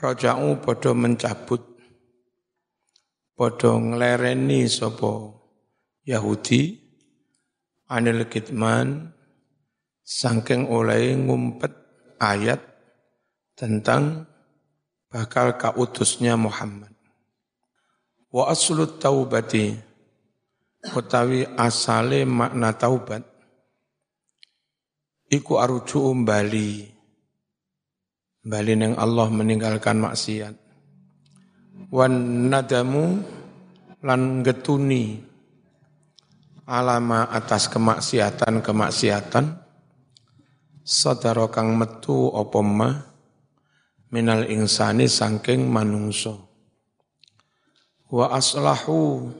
roja'u podo mencabut podo nglereni sopo Yahudi anil kitman sangking oleh ngumpet ayat tentang bakal kautusnya Muhammad. Wa aslut taubati utawi asale makna taubat iku aruju bali bali neng Allah meninggalkan maksiat. Wan nadamu lan getuni alama atas kemaksiatan-kemaksiatan sadaro kang metu apa ma? Minal insani sangking manungso wa aslahu.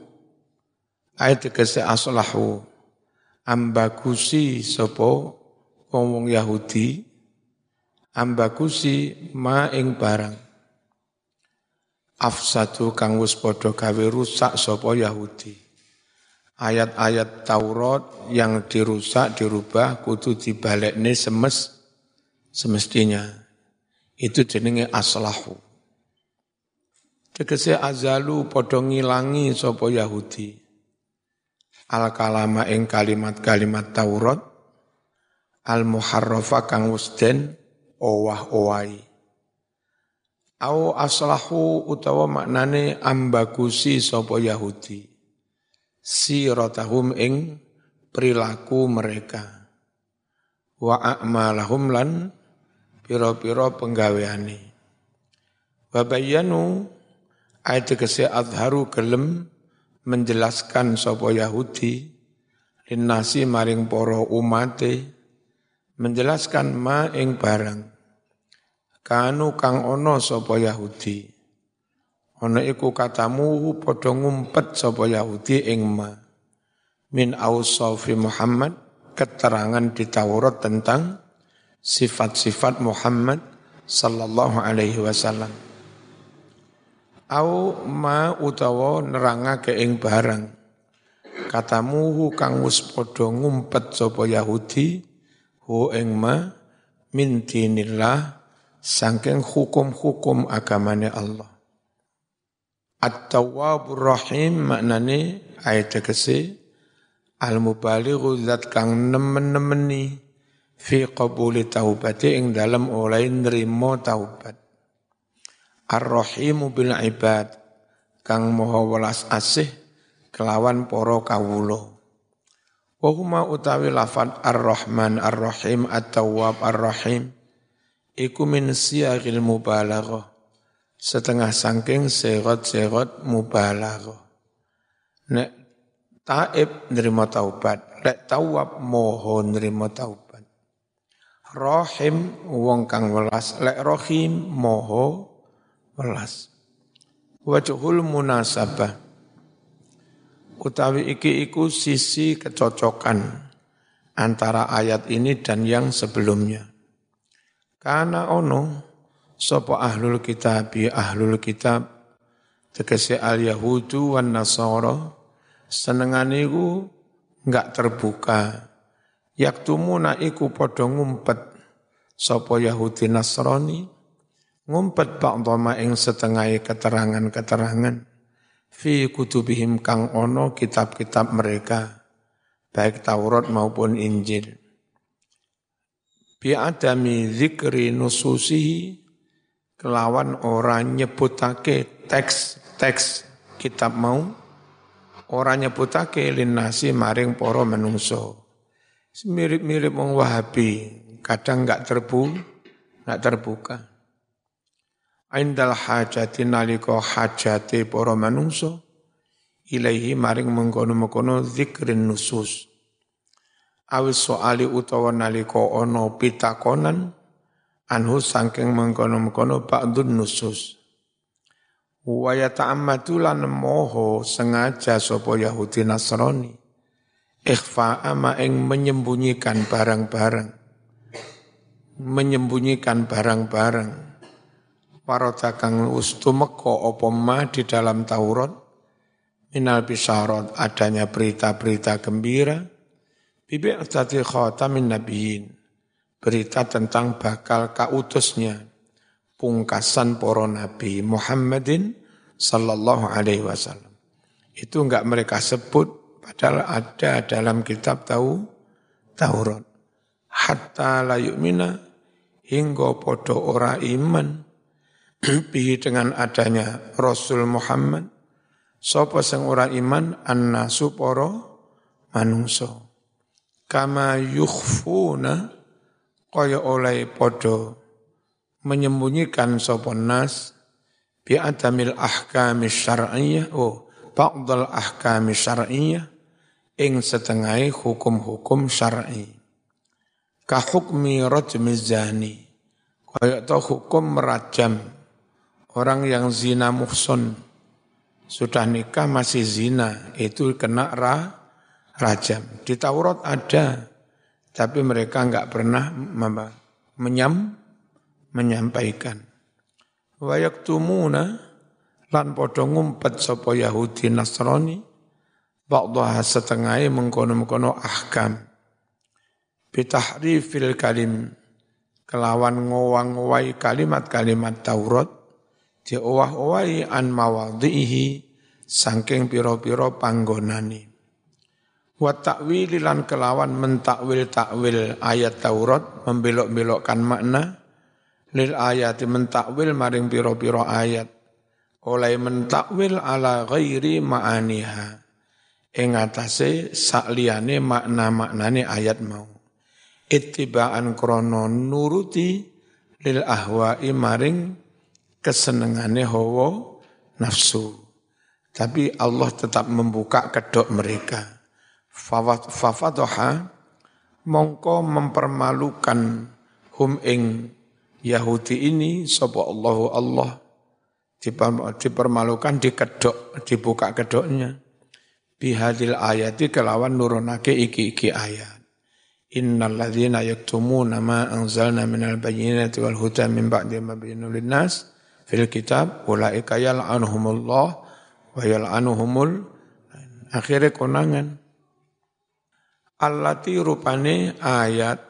Ayat kese aslahu. Ambagusi sapa wong Yahudi ambagusi ma ing barang afsadu kang wis padha gawe rusak sapa Yahudi ayat-ayat Taurat yang dirusak, dirubah, kudu dibalekne semes, semestinya. Itu jenenge aslahu. Tegese azalu padha ngilangi sapa Yahudi. Al kalama ing kalimat-kalimat Taurat al muharrafa kang wusden owah-owai. Au aslahu utawa maknane ambagusi sapa Yahudi. Siratahum ing perilaku mereka. Wa a'malahum lan pira-pira penggaweane. Wa bayyanu ayat kese azharu gelem menjelaskan sapa Yahudi. Linnasi maring para umate menjelaskan ma ing barang kanu kang ono sapa Yahudi Ono iku katamu padha ngumpet sapa Yahudi ing ma. Min ausafi Muhammad keterangan di Taurat tentang sifat-sifat Muhammad sallallahu alaihi wasallam. Au ma utawa nerangake ing barang. Katamu kang wis padha ngumpet sapa Yahudi hu ing ma min dinillah saking hukum-hukum agamane Allah. At-Tawwabur Rahim maknane ayat tegese al-mubalighu zat kang nemen-nemeni fi qabuli taubati ing dalam oleh nrimo taubat. Ar-Rahimu bil ibad kang maha welas asih kelawan para kawula. Wa huma utawi lafat Ar-Rahman Ar-Rahim At-Tawwab Ar-Rahim iku min siyagil mubalaghah setengah sangking serot-serot mubalaghah. Nek taib nerima taubat, lek tawab moho nerima taubat. Rahim wong kang welas, lek rahim moho welas. Wajhul munasabah. Utawi iki iku sisi kecocokan antara ayat ini dan yang sebelumnya. Karena ono sapa ahlul kitab ahlul kitab tegese al yahudu wan nasara senengane iku enggak terbuka. Yaktumuna iku padha ngumpet sapa yahudi nasrani ngumpet ba'dhama ing setengah keterangan-keterangan fi kutubihim kang ono kitab-kitab mereka baik Taurat maupun Injil bi adami zikri nususihi kelawan orang nyebutake teks-teks kitab mau orang nyebutake linasi maring poro menungso mirip-mirip wong Wahabi kadang enggak terbu enggak terbuka. Aindal hajati naliko hajati poro menungso ilaihi maring mengkono-mengkono zikrin nusus awis soali utawa naliko ono pitakonan anhu sangking mengkono-mengkono ba'dun nusus. Wa yata'ammadu moho sengaja sopo Yahudi Nasrani. Ikhfa'a ma ing menyembunyikan barang-barang. Menyembunyikan barang-barang. Warota kang ustumeko opo ma di dalam Taurat. Minal bisharat adanya berita-berita gembira. Bibi'atati khatamin nabiyin berita tentang bakal kautusnya pungkasan para nabi Muhammadin sallallahu alaihi wasallam. Itu enggak mereka sebut padahal ada dalam kitab tahu Taurat. Hatta la yu'mina hingga podo ora iman bihi dengan adanya Rasul Muhammad sapa sing ora iman annasu para manungsa kama yukhfuna kaya oleh podo menyembunyikan sapa nas bi adamil ahkami syar'iyyah oh ba'dal ahkami syar'iyyah ing setengah hukum-hukum syar'i. Ka hukmi rajmi zani kaya to hukum merajam orang yang zina muhson sudah nikah masih zina itu kena ra, rajam di Taurat ada tapi mereka enggak pernah menyam menyampaikan. Wayak tumuna lan podo ngumpet sapa Yahudi Nasrani ba'daha setengah mengkono-mengkono ahkam. Bitahrifil kalim kelawan ngowang-ngowai kalimat-kalimat Taurat diowah-owahi an mawadhihi saking piro-piro panggonani wa ta'wili lan kelawan mentakwil takwil ayat Taurat membelok-belokkan makna lil ayat mentakwil maring piro-piro ayat oleh mentakwil ala ghairi ma'aniha ing atase sakliyane makna-maknane ayat mau ittibaan krono nuruti lil ahwa'i maring kesenengane hawa nafsu. Tapi Allah tetap membuka kedok mereka. Fafatoha mongko mempermalukan hum ing Yahudi ini sapa Allahu Allah. Dipermalukan di kedok dibuka kedoknya bihadil ayati kelawan nurunake iki-iki ayat. Innal ladzina yaktumuna ma anzalna minal bayyinati wal huda min ba'di ma bayyana linnas fil kitab ulaika yal'anuhumullah wa yal'anuhumul akhirnya konangan allati rupane ayat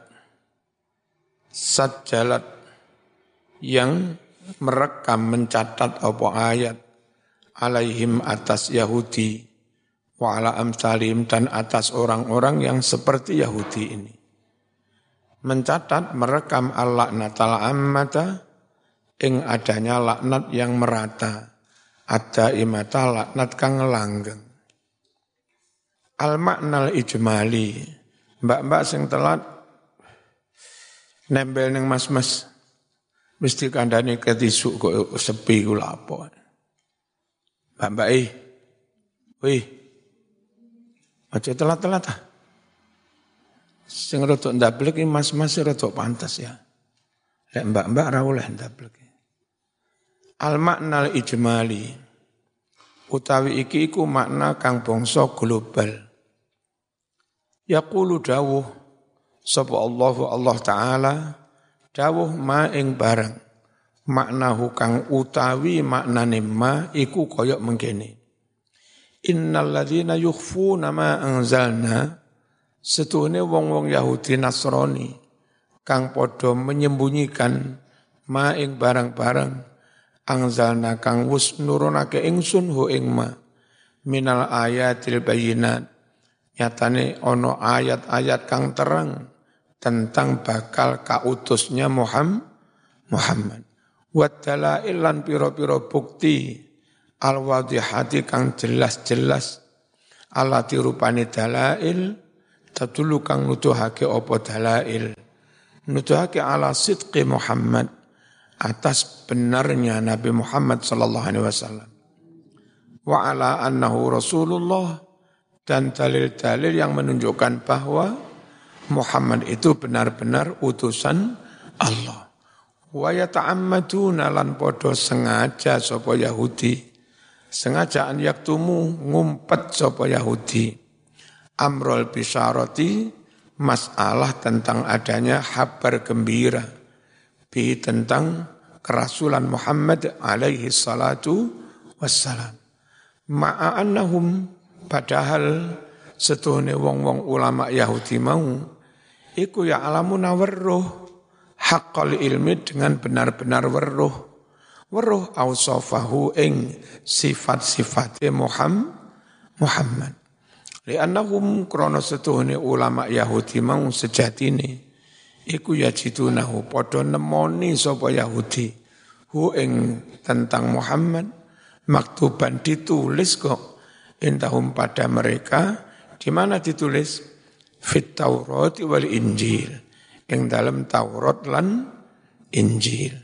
sajjalat yang merekam mencatat apa ayat alaihim atas Yahudi wa ala amsalim dan atas orang-orang yang seperti Yahudi ini. Mencatat merekam al-laknatal ammata ing adanya laknat yang merata. Ada imata laknat kang langgeng. Al maknal ijmali. Mbak-mbak sing telat nempel neng mas-mas mesti kandani ketisuk kok sepi kula apa. Mbak-mbak eh. Wih, Aja telat-telat ah. Sing rada ndablek mas-mas rada pantas ya. Lek mbak-mbak ra oleh ndablek. Al makna ijmali utawi iki iku makna kang bangsa global. Yaqulu dawuh sapa Allah Allah taala dawuh ma ing barang maknahu kang utawi maknane ma iku koyok mengkene. Innal ladzina yukhfuna ma anzalna setuhune wong-wong Yahudi Nasrani kang padha menyembunyikan ma ing barang-barang anzalna kang wus nurunake ingsun hu ing ma minal ayatil bayinat nyatane ono ayat-ayat kang terang tentang bakal kautusnya Muhammad Muhammad. Wa ilan piro-piro bukti al-wadihati kang jelas-jelas alati rupane dalail tatulu kang nuduhake apa dalail? Nuduhake ala sidqi Muhammad atas benarnya Nabi Muhammad sallallahu alaihi wasallam. Wa ala annahu rasulullah dan dalil-dalil yang menunjukkan bahwa Muhammad itu benar-benar utusan Allah. Wa yata'ammaduna lan podo sengaja sapa Yahudi. Sengajaan yaktumu ngumpet sapa Yahudi. Amrul bisyarati masalah tentang adanya kabar gembira. Bi tentang kerasulan Muhammad alaihi salatu wassalam. Ma'annahum padahal setuhne wong-wong ulama Yahudi mau iku ya alamu nawarruh haqqal ilmi dengan benar-benar weruh. Weruh ausofahu ing sifat-sifatnya Muhammad Muhammad. Li'annahum krono setuhne ulama Yahudi mau sejatine iku yajidunahu padha nemoni sapa Yahudi. Hu ing tentang Muhammad maktuban ditulis kok indahum pada mereka di mana ditulis fit Taurat wal Injil. Ing dalam Taurat lan Injil.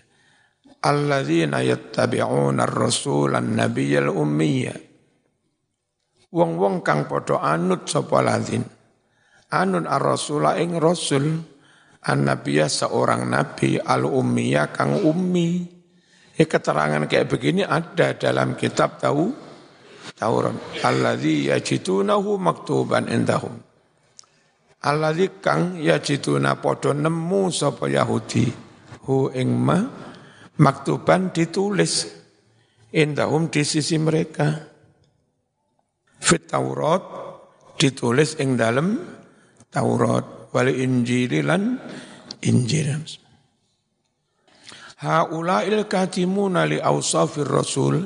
Alladzina yattabi'una ar-rasul an-nabiyyal ummiyya. Wong-wong kang padha anut sapa ladin anut ar-rasula ing rasul. An-nabiyya seorang nabi al-ummiyya kang ummi. Ya keterangan kayak begini ada dalam kitab tahu Taurat alladzi yajidunahu maktuban indahum. Alladzi kang yajiduna padha nemu sapa Yahudi. Hu ing ma maktuban ditulis. Indahum di sisi mereka. Fit Taurat ditulis ing dalam Taurat. Wal Injil lan Injil. Haula'il katimuna li awsafir rasul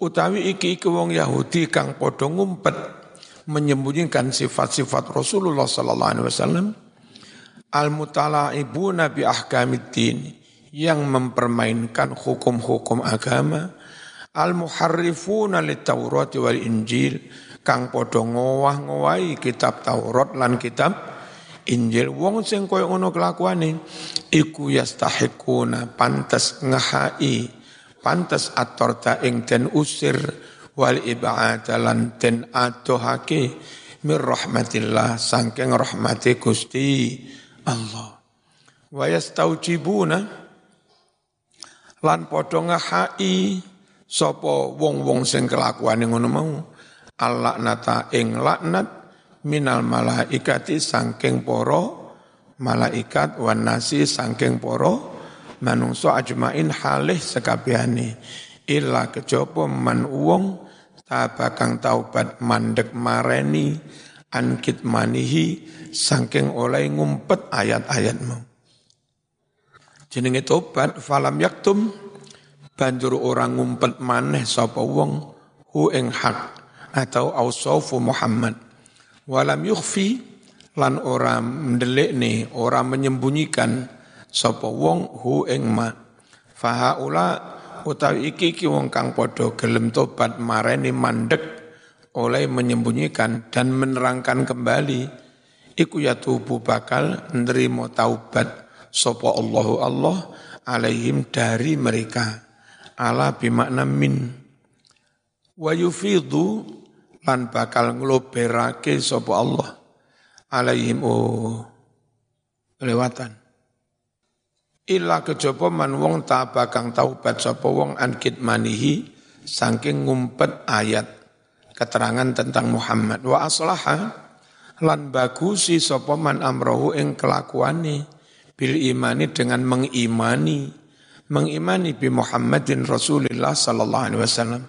utawi iki iki wong Yahudi kang padha ngumpet menyembunyikan sifat-sifat Rasulullah sallallahu alaihi wasallam al mutalaibuna bi ahkamiddin yang mempermainkan hukum-hukum agama al muharrifuna lit wal Injil kang padha ngowah-ngowahi kitab Taurat lan kitab Injil. Wong sing koyo ngono kelakuane iku yastahiquna pantas ngahai pantas atorta ing den usir wal ibadalan den adohake mir rahmatillah sangking rahmati Gusti Allah. Wa yastaujibuna lan padha ngahai sapa wong-wong sing kelakuane ngono mau Allah nata ing laknat minal malaikati sangking poro malaikat wan nasi sangking poro manungso ajmain halih sekabehane illa kejaba man wong tabakang taubat mandek mareni ankit manihi sangking oleh ngumpet ayat-ayatmu. Jenenge tobat falam yaktum banjur orang ngumpet maneh sapa wong hu ing hak atau ausofu Muhammad. Walam yukhfi lan ora mendelikne ora menyembunyikan sapa wong hu ing ma. Fahaula utawi iki iki wong kang padha gelem tobat mareni mandek oleh menyembunyikan dan menerangkan kembali iku ya tubuh bakal nerimo taubat sapa Allahu Allah alaihim dari mereka. Ala bimakna min. Wa yufidu lan bakal ngloberake sapa Allah alaihim oh lewatan illa kejaba man wong tabakang taubat sapa wong ankit manihi saking ngumpet ayat keterangan tentang Muhammad. Wa aslaha lan bagusi sapa man amrohu ing kelakuane bil imani dengan mengimani mengimani bi Muhammadin Rasulullah sallallahu alaihi wasallam.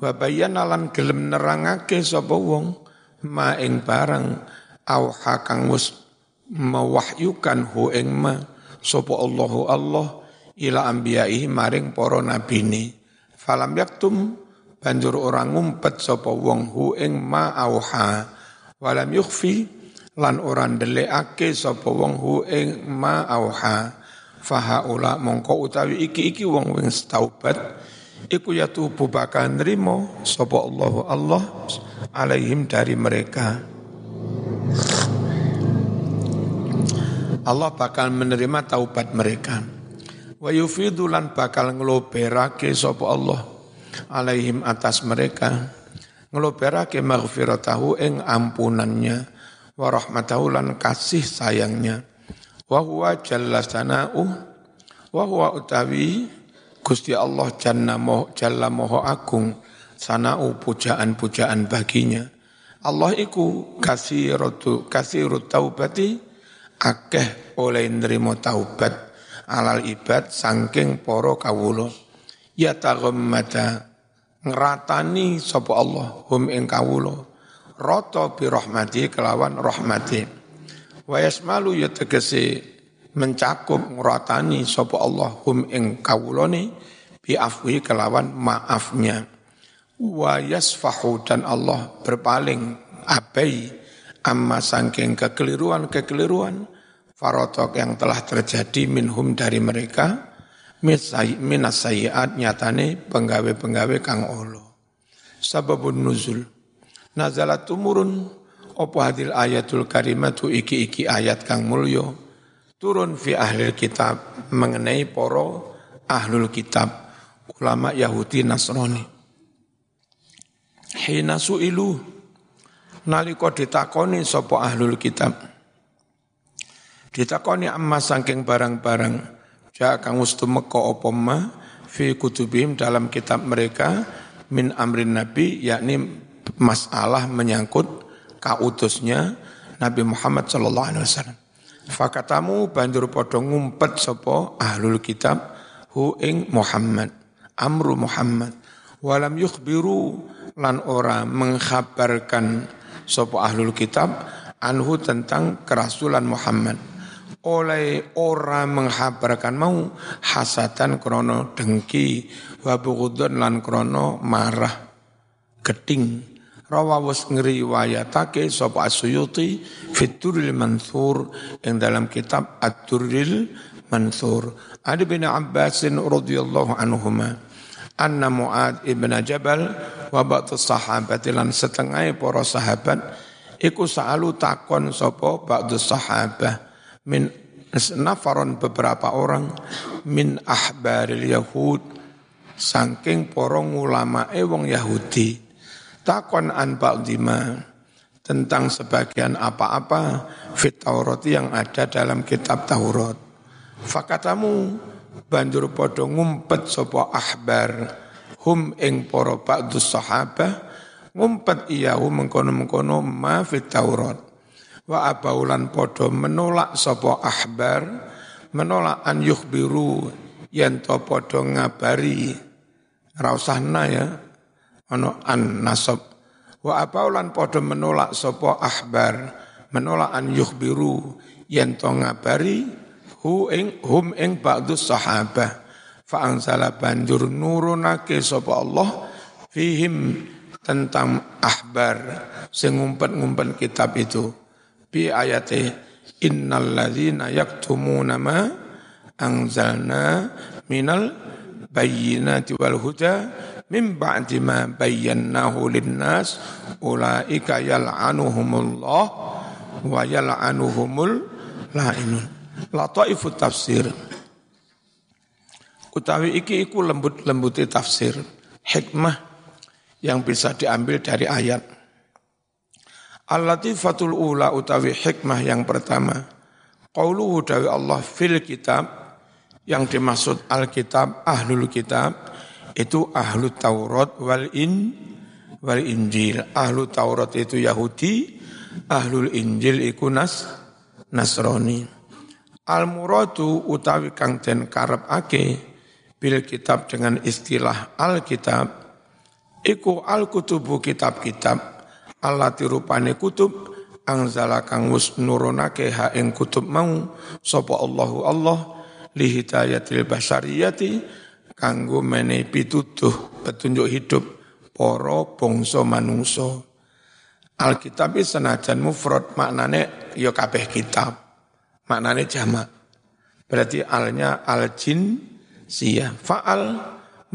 Wa bayyana lan gelem nerangake sapa wong ma ing barang au hakang mus mewahyukan hu ing ma sapa Allahu Allah ila anbiya'ihi maring para nabine falam yaktum banjur orang ngumpet sapa wong hu ing ma auha walam yukhfi lan orang ndelikake sapa wong hu ing ma auha fahaula mongko utawi iki-iki wong wing taubat iku ya tubuh bakal nrimo sapa Allah alaihim dari mereka Allah bakal menerima taubat mereka. Wa yufidu lan bakal ngloberake sapa Allah alaihim atas mereka. Ngloberake maghfiratahu ing ampunannya wa rahmatahu lan kasih sayangnya. Wa huwa jalla sana'u wa huwa utawi Gusti Allah janna moh, jalla moho agung sana'u pujaan-pujaan baginya. Allah iku kasiratu kasirut taubati akeh oleh nerimo taubat alal ibad sangking poro kawulo ya taghammada ngeratani sapa Allah hum ing kawulo rata bi rahmati kelawan rahmati. Wa yasmalu ya tegese mencakup nguratani sapa Allah hum ing kawulane bi afwi kelawan maafnya. Wa yasfahu dan Allah berpaling abai amma sangking kekeliruan-kekeliruan farotok yang telah terjadi minhum dari mereka minas sayiat nyatane penggawe-penggawe kang Allah sababun nuzul. Nazalat tumurun opo hadil ayatul karimatu iki-iki ayat kang mulyo turun fi ahli kitab mengenai poro ahlul kitab ulama Yahudi Nasrani. Hina su'ilu nalika ditakoni sapa ahlul kitab ditakoni amma saking barang-barang. Ja kang wis tumeka apa ma fi kutubim dalam kitab mereka min amrin nabi yakni masalah menyangkut kautusnya Nabi Muhammad sallallahu alaihi wasallam. Fakatamu banjur padha ngumpet sapa ahlul kitab hu ing Muhammad amru Muhammad. Walam yukhbiru lan ora mengkhabarkan sapa ahlul kitab anhu tentang kerasulan Muhammad oleh ora menghabarkan mau hasatan krono dengki wa lan krono marah geding rawawus ngriwayatake sapa Asyuyuti Fituril Mansur yang dalam kitab At-Turril Mansur. Ada bin Abbas radhiyallahu anhuma anna Muad ibn Jabal wa sahabat lan setengah para sahabat iku sa'alu takon sapa ba'du sahabah min nafaron beberapa orang min ahbaril yahud saking para ulama wong Yahudi takon an ba'dima tentang sebagian apa-apa fit Taurat yang ada dalam kitab Taurat. Fakatamu banjur padha ngumpet sapa ahbar hum ing para ba'dus sahabah ngumpet iyahu mengkono-mengkono ma fit Taurat. Wa abaulan padha menolak sapa ahbar menolak an yukhbiru yen to padha ngabari. Ra ya ono an nasab. Wa apaulan podo menolak sopo ahbar menolak an yukhbiru yen to ngabari hu ing hum ing ba'du sahabah. Fa anzala banjur nurunake sapa Allah fihim tentang ahbar sing ngumpet-ngumpet kitab itu bi ayate innal ladzina yaktumuna ma anzalna minal bayyinati wal huda min ba'di ma bayyanahu linnas ulaika yal'anuhumullah wa yal'anuhumul la'inun. Lataifut tafsir. Utawi iki iku lembut-lembuti tafsir hikmah yang bisa diambil dari ayat Al-latifatul ula utawi hikmah yang pertama qauluhu dawi Allah fil kitab yang dimaksud Alkitab ahlul kitab itu ahlu Taurat wal in wal Injil. Ahlu Taurat itu Yahudi, ahlul Injil iku nas Nasrani. Al muradu utawi kang den ake bil kitab dengan istilah al kitab iku al kutubu kitab-kitab Allah tirupane kutub angzala kang wis nurunake ha ing kutub mau sapa Allahu Allah li hidayatil basyariyati kanggo menehi pituduh petunjuk hidup para bangsa manungsa. Alkitab senajan mufrad maknane ya kabeh kitab. Maknane jamak. Berarti alnya al jin sia faal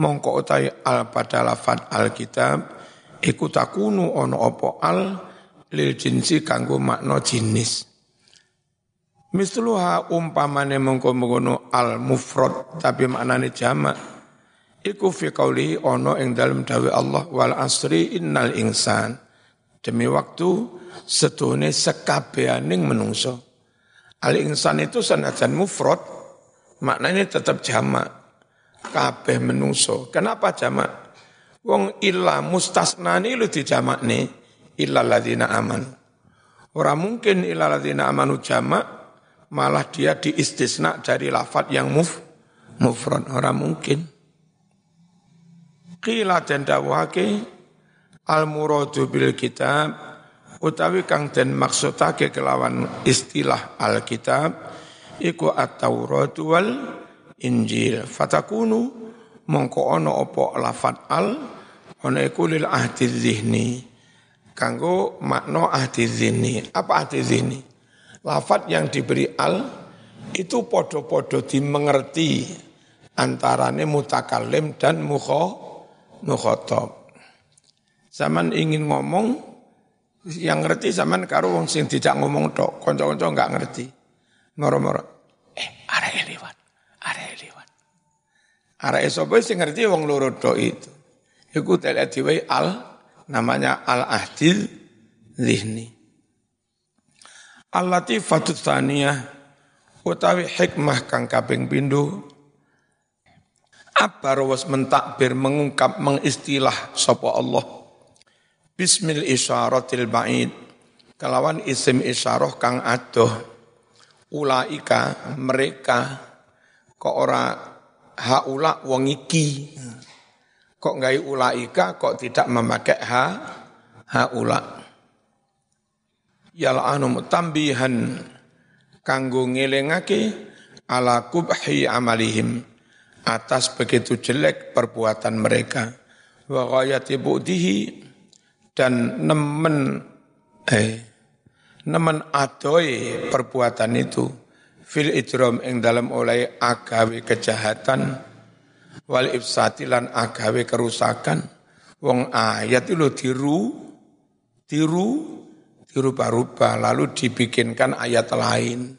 mongko utai al pada lafat alkitab iku takunu ono opo al lil jinsi kanggo makna jinis. Misluha umpamane mongko mengkono al mufrad tapi maknane jamak Iku fi qawlihi ono ing dalam dawe Allah wal asri innal insan. Demi waktu setune sekabeaning menungso. Al insan itu sanajan mufrad, maknanya tetap jamak. Kabeh menungso. Kenapa jamak? Wong illa mustasnani lu nih. Illa ladina aman. Orang mungkin illa ladina amanu jamak, malah dia diistisna dari lafat yang muf, mufrad. Orang mungkin. Qila dan dawake al muradu bil kitab utawi kang den maksudake kelawan istilah al kitab iku at-Taurat wal Injil. Fatakunu mongko ana apa lafat al ana iku lil ahdi zihni. Kanggo makna ahdi zihni. Apa ahdi zihni? Lafat yang diberi al itu podo-podo dimengerti antarane mutakalim dan mukho mukhotob. Zaman ingin ngomong, yang ngerti zaman karo wong sing tidak ngomong tok, konco-konco enggak ngerti. Moro-moro, eh arek lewat, arek lewat. Arek sapa sing ngerti wong loro tok itu. Iku telek diwe al namanya al ahdil zihni. Al-latifatut tsaniyah utawi hikmah kang kaping pindho apa rawas mentakbir mengungkap mengistilah sapa Allah Bismil isyaratil ba'id. Kelawan isim isyarah kang adoh. Ulaika mereka kok ora haula wong iki. Kok ngai ulaika kok tidak memakai ha haula. Yal'anu tambihan kanggo ngelingake ala kubhi amalihim atas begitu jelek perbuatan mereka wa ghayati bu'dihi dan nemen eh nemen adoy perbuatan itu fil idrom ing dalam oleh agawe kejahatan wal ifsatilan agawe kerusakan. Wong ayat itu tiru tiru rupa lalu dibikinkan ayat lain.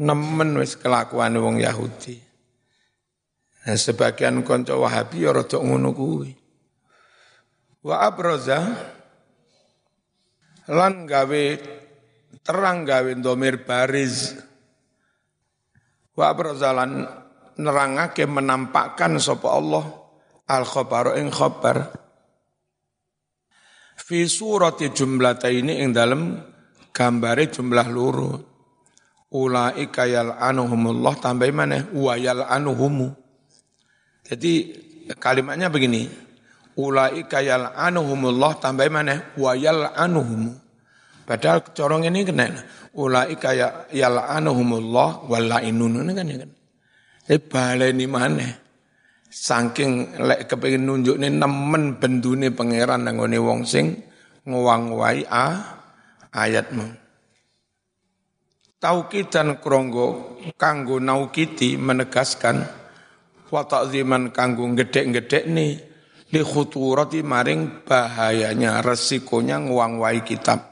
Nemen wis kelakuan wong Yahudi. Nah, sebagian konco Wahabi ya rada ngono kuwi. Wa abraza lan gawe terang gawe domir bariz. Wa abraza lan nerangake menampakkan sapa Allah al khabar ing khabar. Fi surati jumlataini ing dalem gambare jumlah luru. Ulaika yal'anuhumullah tambah mana wa yal'anuhumu. Jadi kalimatnya begini ulaika yal'anuhumullah tambah mana wa yal'anuhum padahal corong ini kena ulaika yal'anuhumullah wa la'inun ini kan ya kan eh baleni mana? Saking lek kepengin nunjuk ini nemen bendune pangeran nangone wong sing ngowang-wai a ayatmu. Tauki dan kronggo kanggo naukiti menegaskan wa ta'ziman kanggo gedek-gedek nih li maring bahayanya resikonya nguang-wai kitab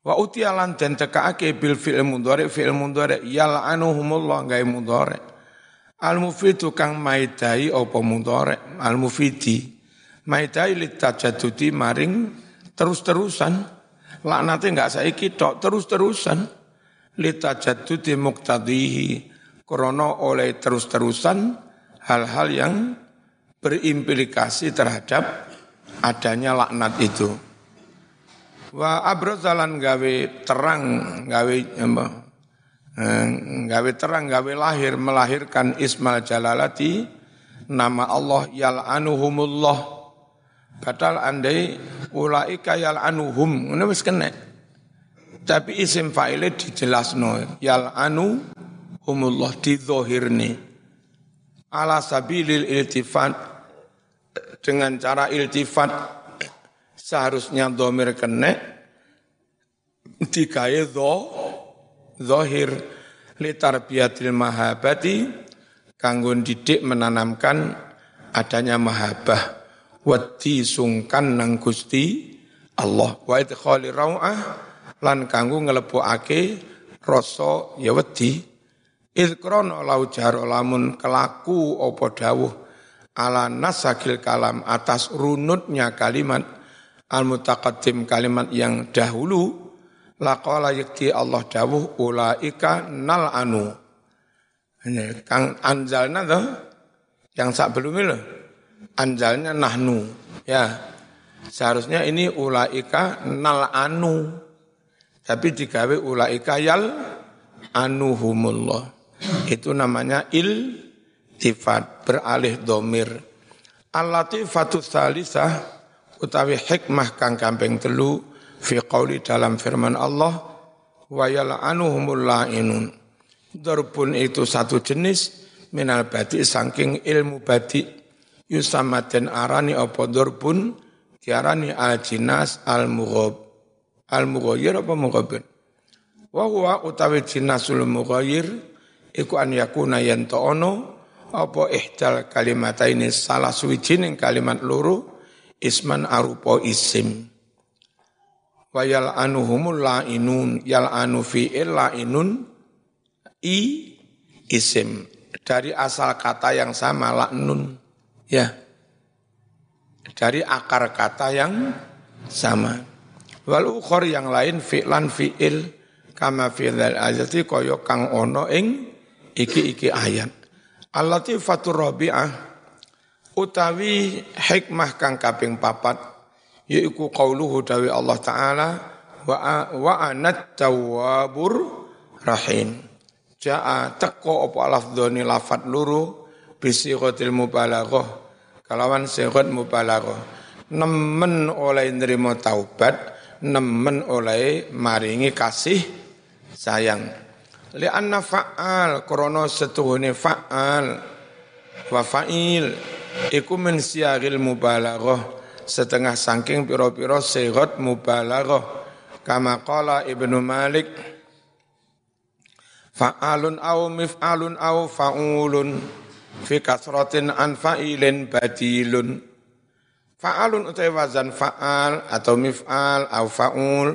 wa utialan den tekaake bil fi'il mudhari fi'il mudhari yal'anuhumullah gawe mudhari. Al mufidu kang maidai apa mudhari al mufidi. Maidai litajadudi maring terus-terusan. Laknate enggak saiki tok terus-terusan. Litajadudi muqtadihi krana oleh terus-terusan hal-hal yang berimplikasi terhadap adanya laknat itu. Wa abrozalan gawe terang, gawe eh, gawe terang, gawe lahir, melahirkan Ismail Jalalati, nama Allah yal'anuhumullah. Padahal andai ulaika yal'anuhum, ini wis kena. Tapi isim fa'ile dijelasno, yal'anuhumullah, dizohirni. Ala sabilil iltifat, dengan cara iltifat seharusnya domir kene digawe do zohir litarbiyatil mahabati kanggo didik menanamkan adanya mahabah wati sungkan nang Gusti Allah. Wa idkhali rau'ah lan kanggo nglebokake rasa ya wedi. Idkrono lau jar lamun kelaku apa dawuh. Ala nasakil kalam atas runutnya kalimat al mutaqaddim kalimat yang dahulu laqala yakti Allah dawuh ulaika nal anu kang anjalna tuh yang sak belum itu anjalnya nahnu ya. Seharusnya ini ulaika nal anu tapi digawe ulaika yal anuhumullah. Itu namanya il sifat beralih domir. Al-latifatu salisah utawi hikmah kang kamping telu fi qauli dalam firman Allah wa yal'anuhumul la'inun. Dorbun itu satu jenis minal badi saking ilmu badi. Yusamaden arani apa dorbun diarani al jinas al mughab al mughayyir apa mughabir wa huwa utawi jinasul mughayyir iku an yakuna ono apa ihdal kalimataini salah suwijining kalimat loro isman arupa isim. Wa yal anuhumul lainun yal anu fi'il lainun i isim. Dari asal kata yang sama laknun ya. Dari akar kata yang sama. Wal ukhor yang lain fi'lan fi'il kama fi'il ayati kaya kang ono ing iki-iki ayat. Al-latifatur rabi'ah utawi hikmah kang kaping papat yaiku qauluhu dawi Allah taala wa wa anat tawwabur rahim. Ja'a teko apa lafdhoni lafat luru bisighatil mubalaghah kalawan sighat mubalaghah. Nemen oleh nrimo taubat nemen oleh maringi kasih sayang. Li anna fa'al krana setuhune fa'al wa fa'il iku min siyagil mubalaghah setengah saking pira-pira sighat mubalaghah. Kama qala Ibnu Malik fa'alun au mif'alun au fa'ulun fi kasratin an fa'ilin badilun. Fa'alun utai wazan fa'al atau mif'al au fa'ul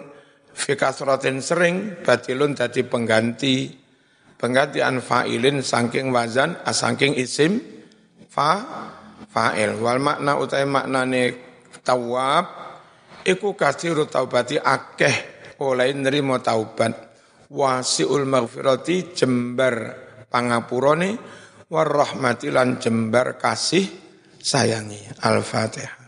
fi kasratin sering badilun jadi pengganti. Pengganti an fa'ilin saking wazan asangking isim fa fa'il. Wal makna utai maknane tawab iku kasiru taubati akeh oleh nerimo taubat. Wasiul maghfirati jembar pangapurane warahmati lan jembar kasih sayangi. Al-fatihah